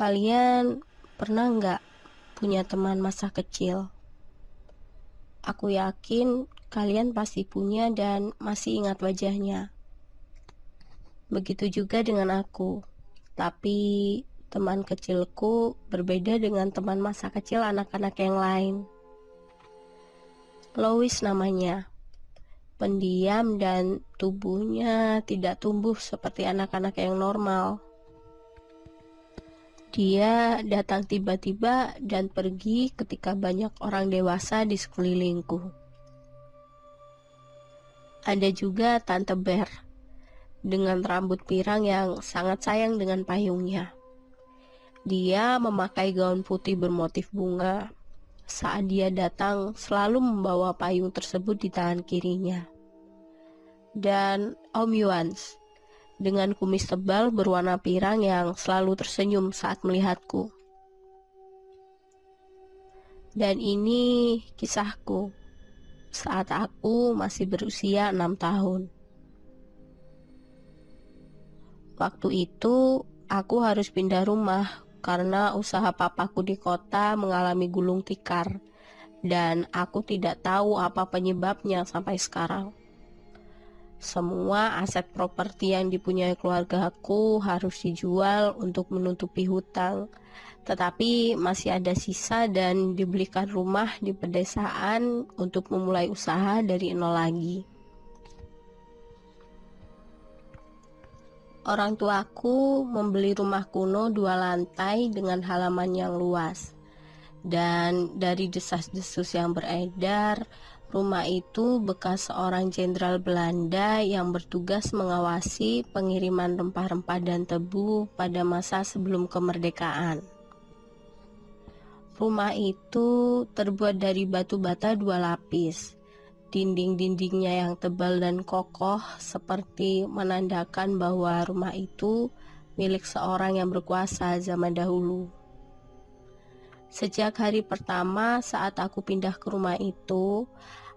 Kalian pernah nggak punya teman masa kecil? Aku yakin kalian pasti punya dan masih ingat wajahnya. Begitu juga dengan aku. Tapi teman kecilku berbeda dengan teman masa kecil anak-anak yang lain. Lois namanya. Pendiam dan tubuhnya tidak tumbuh seperti anak-anak yang normal. Dia datang tiba-tiba dan pergi ketika banyak orang dewasa di sekelilingku. Ada juga Tante Ber dengan rambut pirang yang sangat sayang dengan payungnya. Dia memakai gaun putih bermotif bunga. Saat dia datang, selalu membawa payung tersebut di tangan kirinya. Dan Om Yuans dengan kumis tebal berwarna pirang yang selalu tersenyum saat melihatku. Dan ini kisahku saat aku masih berusia enam tahun. Waktu itu aku harus pindah rumah karena usaha papaku di kota mengalami gulung tikar dan aku tidak tahu apa penyebabnya sampai sekarang. Semua aset properti yang dipunyai keluargaku harus dijual untuk menutupi hutang. Tetapi masih ada sisa dan dibelikan rumah di pedesaan untuk memulai usaha dari nol lagi. Orang tuaku membeli rumah kuno dua lantai dengan halaman yang luas. Dan dari desas-desus yang beredar, Rumah itu bekas seorang jenderal Belanda yang bertugas mengawasi pengiriman rempah-rempah dan tebu pada masa sebelum kemerdekaan. Rumah itu terbuat dari batu bata dua lapis. Dinding-dindingnya yang tebal dan kokoh seperti menandakan bahwa rumah itu milik seorang yang berkuasa zaman dahulu. Sejak hari pertama saat aku pindah ke rumah itu,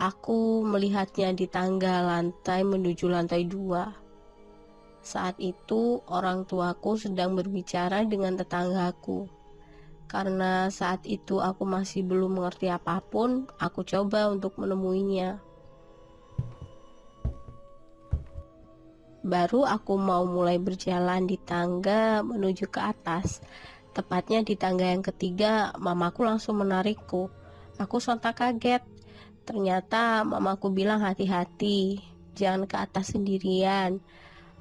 aku melihatnya di tangga lantai menuju lantai dua. Saat itu orang tuaku sedang berbicara dengan tetanggaku. Karena saat itu aku masih belum mengerti apa pun, aku coba untuk menemuinya. Baru aku mau mulai berjalan di tangga menuju ke atas Tepatnya di tangga yang ketiga, mamaku langsung menarikku. Aku sontak kaget. Ternyata mamaku bilang hati-hati, jangan ke atas sendirian.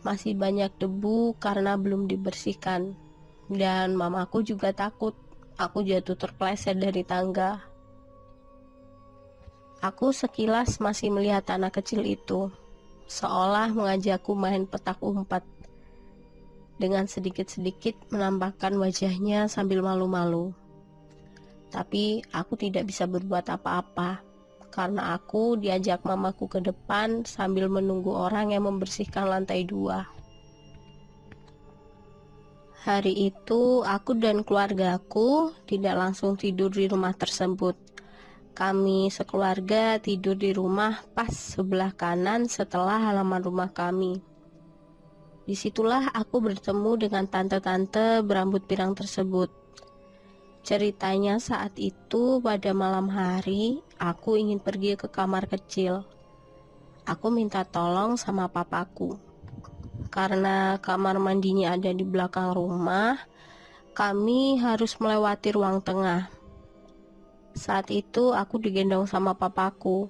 Masih banyak debu karena belum dibersihkan. Dan mamaku juga takut aku jatuh terpleset dari tangga. Aku sekilas masih melihat anak kecil itu, seolah mengajakku main petak umpat dengan sedikit-sedikit menampakkan wajahnya sambil malu-malu. Tapi aku tidak bisa berbuat apa-apa karena aku diajak mamaku ke depan sambil menunggu orang yang membersihkan lantai dua. Hari itu aku dan keluargaku tidak langsung tidur di rumah tersebut. Kami sekeluarga tidur di rumah pas sebelah kanan setelah halaman rumah kami. Di situlah aku bertemu dengan tante-tante berambut pirang tersebut. Ceritanya saat itu pada malam hari, aku ingin pergi ke kamar kecil. Aku minta tolong sama papaku. Karena kamar mandinya ada di belakang rumah, kami harus melewati ruang tengah. Saat itu aku digendong sama papaku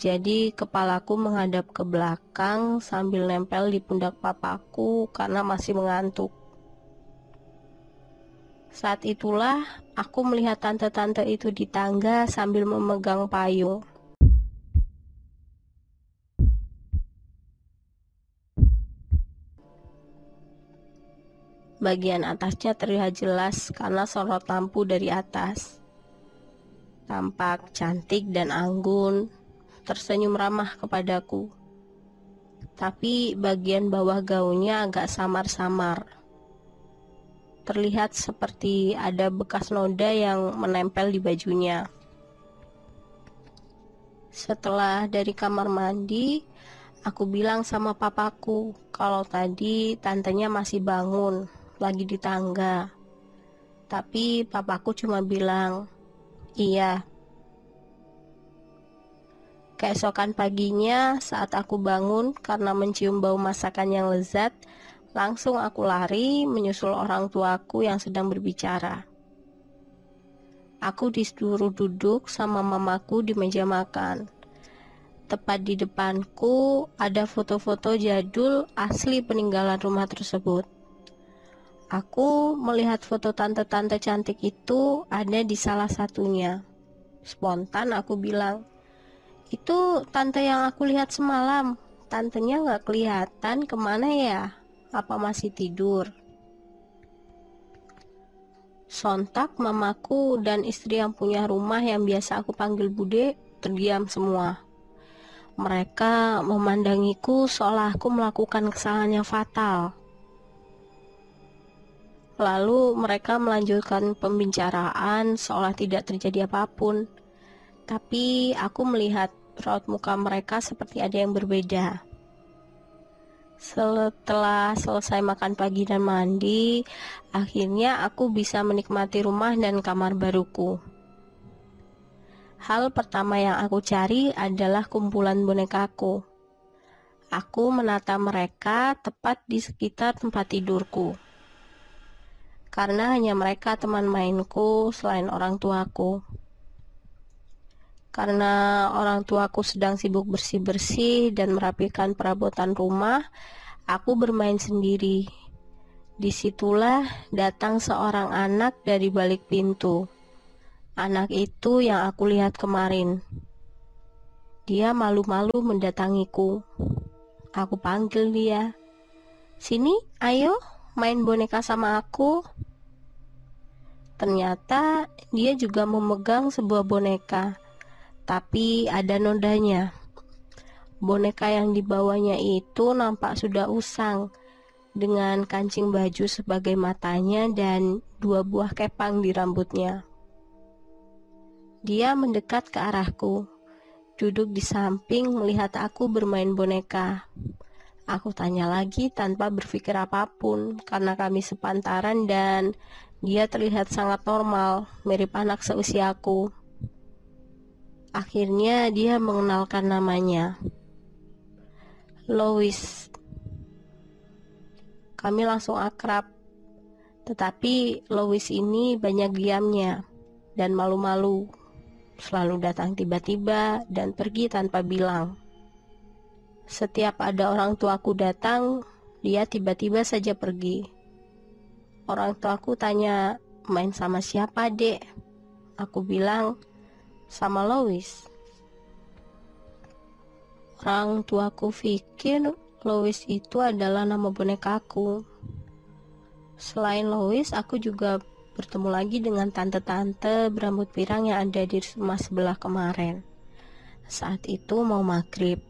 jadi kepalaku menghadap ke belakang sambil nempel di pundak papaku karena masih mengantuk. Saat itulah aku melihat tante-tante itu di tangga sambil memegang payung. Bagian atasnya terlihat jelas karena sorot lampu dari atas. Tampak cantik dan anggun, tersenyum ramah kepadaku. Tapi bagian bawah gaunnya agak samar-samar. Terlihat seperti ada bekas noda yang menempel di bajunya. Setelah dari kamar mandi, aku bilang sama papaku kalau tadi tantenya masih bangun, lagi di tangga. Tapi papaku cuma bilang, "Iya." Keesokan paginya, saat aku bangun karena mencium bau masakan yang lezat, langsung aku lari menyusul orang tuaku yang sedang berbicara. Aku disuruh duduk sama mamaku di meja makan. Tepat di depanku ada foto-foto jadul asli peninggalan rumah tersebut. Aku melihat foto tante-tante cantik itu ada di salah satunya. Spontan aku bilang, itu tante yang aku lihat semalam. Tantenya nggak kelihatan ke mana ya? Apa masih tidur? Sontak mamaku dan istri yang punya rumah yang biasa aku panggil bude terdiam semua. Mereka memandangiku seolah aku melakukan kesalahan yang fatal. Lalu mereka melanjutkan pembicaraan seolah tidak terjadi apa pun. Tapi aku melihat raut muka mereka seperti ada yang berbeda. Setelah selesai makan pagi dan mandi, akhirnya aku bisa menikmati rumah dan kamar baruku. Hal pertama yang aku cari adalah kumpulan bonekaku. Aku menata mereka tepat di sekitar tempat tidurku. Karena hanya mereka teman mainku selain orang tuaku. Karena orang tuaku sedang sibuk bersih-bersih dan merapikan perabotan rumah, aku bermain sendiri. Di situlah datang seorang anak dari balik pintu. Anak itu yang aku lihat kemarin. Dia malu-malu mendatangiku. Aku panggil dia. Sini, ayo, main boneka sama aku. Ternyata dia juga memegang sebuah boneka tapi ada nodanya. Boneka yang dibawanya itu nampak sudah usang dengan kancing baju sebagai matanya dan dua buah kepang di rambutnya. Dia mendekat ke arahku, duduk di samping melihat aku bermain boneka. Aku tanya lagi tanpa berpikir apa pun karena kami sepantaran dan dia terlihat sangat normal, mirip anak seusiaku. Akhirnya dia mengenalkan namanya. Lois. Kami langsung akrab. Tetapi Lois ini banyak diamnya dan malu-malu. Selalu datang tiba-tiba dan pergi tanpa bilang. Setiap ada orang tuaku datang, dia tiba-tiba saja pergi. Orang tuaku tanya, main sama siapa dek? Aku bilang, sama Lois. Orang tuaku pikir Lois itu adalah nama bonekaku. Selain Lois, aku juga bertemu lagi dengan tante-tante berambut pirang yang ada di rumah sebelah kemarin. Saat itu mau maghrib.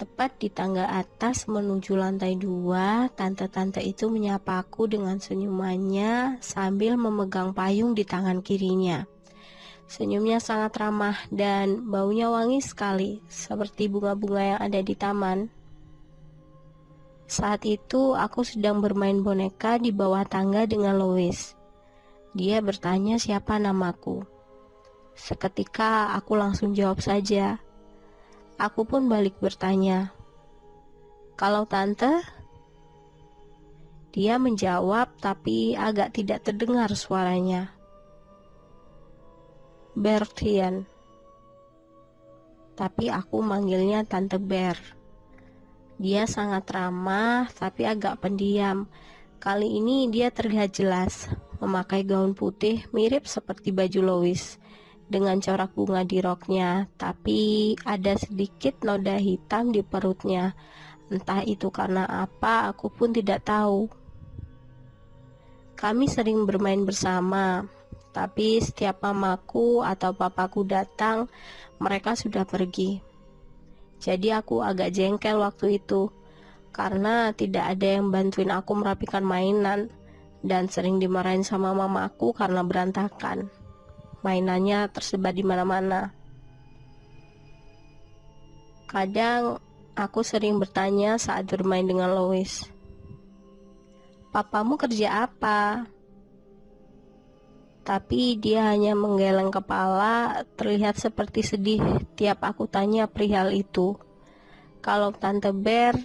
Tepat di tangga atas menuju lantai dua, tante-tante itu menyapaku dengan senyumannya sambil memegang payung di tangan kirinya. Senyumnya sangat ramah dan baunya wangi sekali, seperti bunga-bunga yang ada di taman. Saat itu aku sedang bermain boneka di bawah tangga dengan Lois. Dia bertanya siapa namaku. Seketika aku langsung jawab saja. Aku pun balik bertanya, "Kalau tante?" Dia menjawab, tapi agak tidak terdengar suaranya. Bertian. Tapi aku manggilnya Tante Ber. Dia sangat ramah tapi agak pendiam. Kali ini dia terlihat jelas, memakai gaun putih mirip seperti baju Lois dengan corak bunga di roknya, tapi ada sedikit noda hitam di perutnya. Entah itu karena apa, aku pun tidak tahu. Kami sering bermain bersama, tapi setiap mamaku atau papaku datang, mereka sudah pergi. Jadi aku agak jengkel waktu itu karena tidak ada yang bantuin aku merapikan mainan dan sering dimarahin sama mamaku karena berantakan. Mainannya tersebar di mana-mana. Kadang aku sering bertanya saat bermain dengan Lois. Papamu kerja apa? Tapi dia hanya menggeleng kepala, terlihat seperti sedih tiap aku tanya perihal itu. Kalau Tante Ber,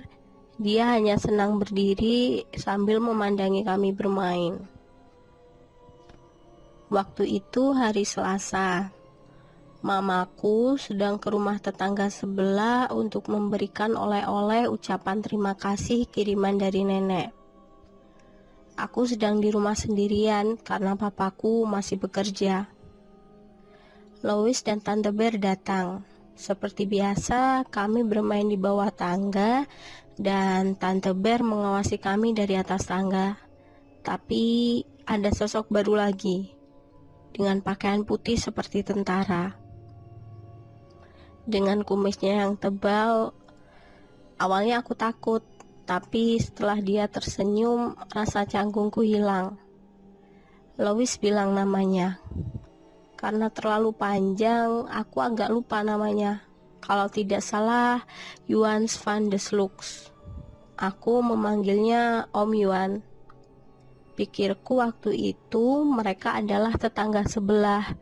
dia hanya senang berdiri sambil memandangi kami bermain. Waktu itu hari Selasa. Mamaku sedang ke rumah tetangga sebelah untuk memberikan oleh-oleh ucapan terima kasih kiriman dari nenek. Aku sedang di rumah sendirian karena papaku masih bekerja. Lois dan Tante Bear datang. Seperti biasa, kami bermain di bawah tangga dan Tante Bear mengawasi kami dari atas tangga. Tapi ada sosok baru lagi dengan pakaian putih seperti tentara dengan kumisnya yang tebal. Awalnya aku takut, tapi setelah dia tersenyum, rasa canggungku hilang. Lois bilang namanya. Karena terlalu panjang, aku agak lupa namanya. Kalau tidak salah, Yuan van de Slux. Aku memanggilnya Om Yuan. Pikirku waktu itu mereka adalah tetangga sebelah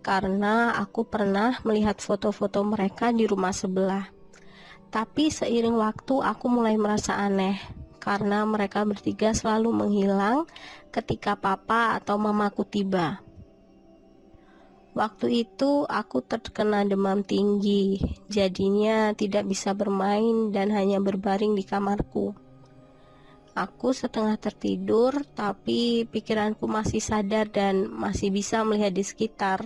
karena aku pernah melihat foto-foto mereka di rumah sebelah. Tapi seiring waktu aku mulai merasa aneh karena mereka bertiga selalu menghilang ketika papa atau mamaku tiba. Waktu itu aku terkena demam tinggi, jadinya tidak bisa bermain dan hanya berbaring di kamarku. Aku setengah tertidur, tapi pikiranku masih sadar dan masih bisa melihat di sekitar.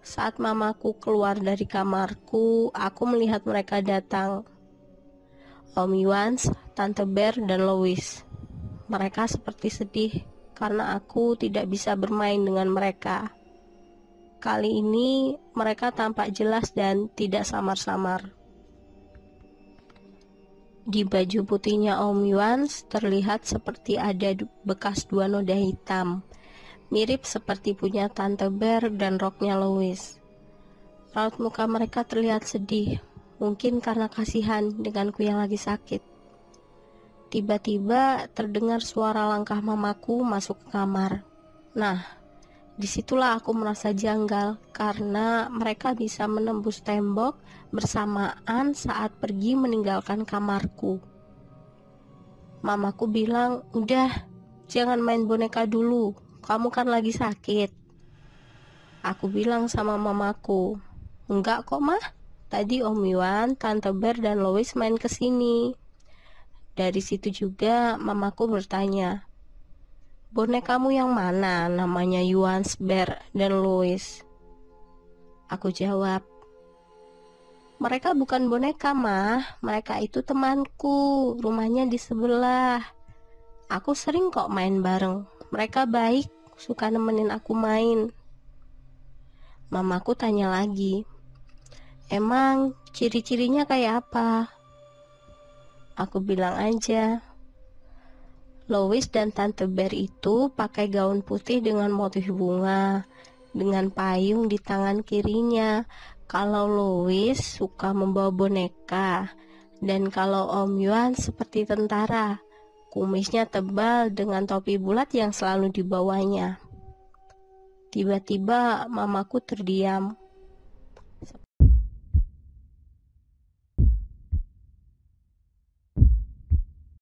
Saat mamaku keluar dari kamarku, aku melihat mereka datang. Om Yuans, Tante Bear, dan Louis. Mereka seperti sedih karena aku tidak bisa bermain dengan mereka. Kali ini mereka tampak jelas dan tidak samar-samar. Di baju putihnya Om Yuans terlihat seperti ada bekas dua noda hitam mirip seperti punya Tante Bear dan roknya Louis. Raut muka mereka terlihat sedih, mungkin karena kasihan denganku yang lagi sakit. Tiba-tiba terdengar suara langkah mamaku masuk ke kamar. Nah, di situlah aku merasa janggal karena mereka bisa menembus tembok bersamaan saat pergi meninggalkan kamarku. Mamaku bilang, udah, jangan main boneka dulu, kamu kan lagi sakit. Aku bilang sama mamaku, enggak kok mah. Tadi Om Yuan, Tante Ber, dan Lois main ke sini. Dari situ juga mamaku bertanya, Bonek kamu yang mana namanya Yuan, Ber, dan Lois? Aku jawab, mereka bukan boneka mah, mereka itu temanku, rumahnya di sebelah. Aku sering kok main bareng, mereka baik, suka nemenin aku main. Mamaku tanya lagi, emang ciri-cirinya kayak apa? Aku bilang aja, Lois dan Tante Bear itu pakai gaun putih dengan motif bunga, dengan payung di tangan kirinya. Kalau Lois suka membawa boneka, dan kalau Om Yuan seperti tentara. Kumisnya tebal dengan topi bulat yang selalu dibawanya. Tiba-tiba mamaku terdiam.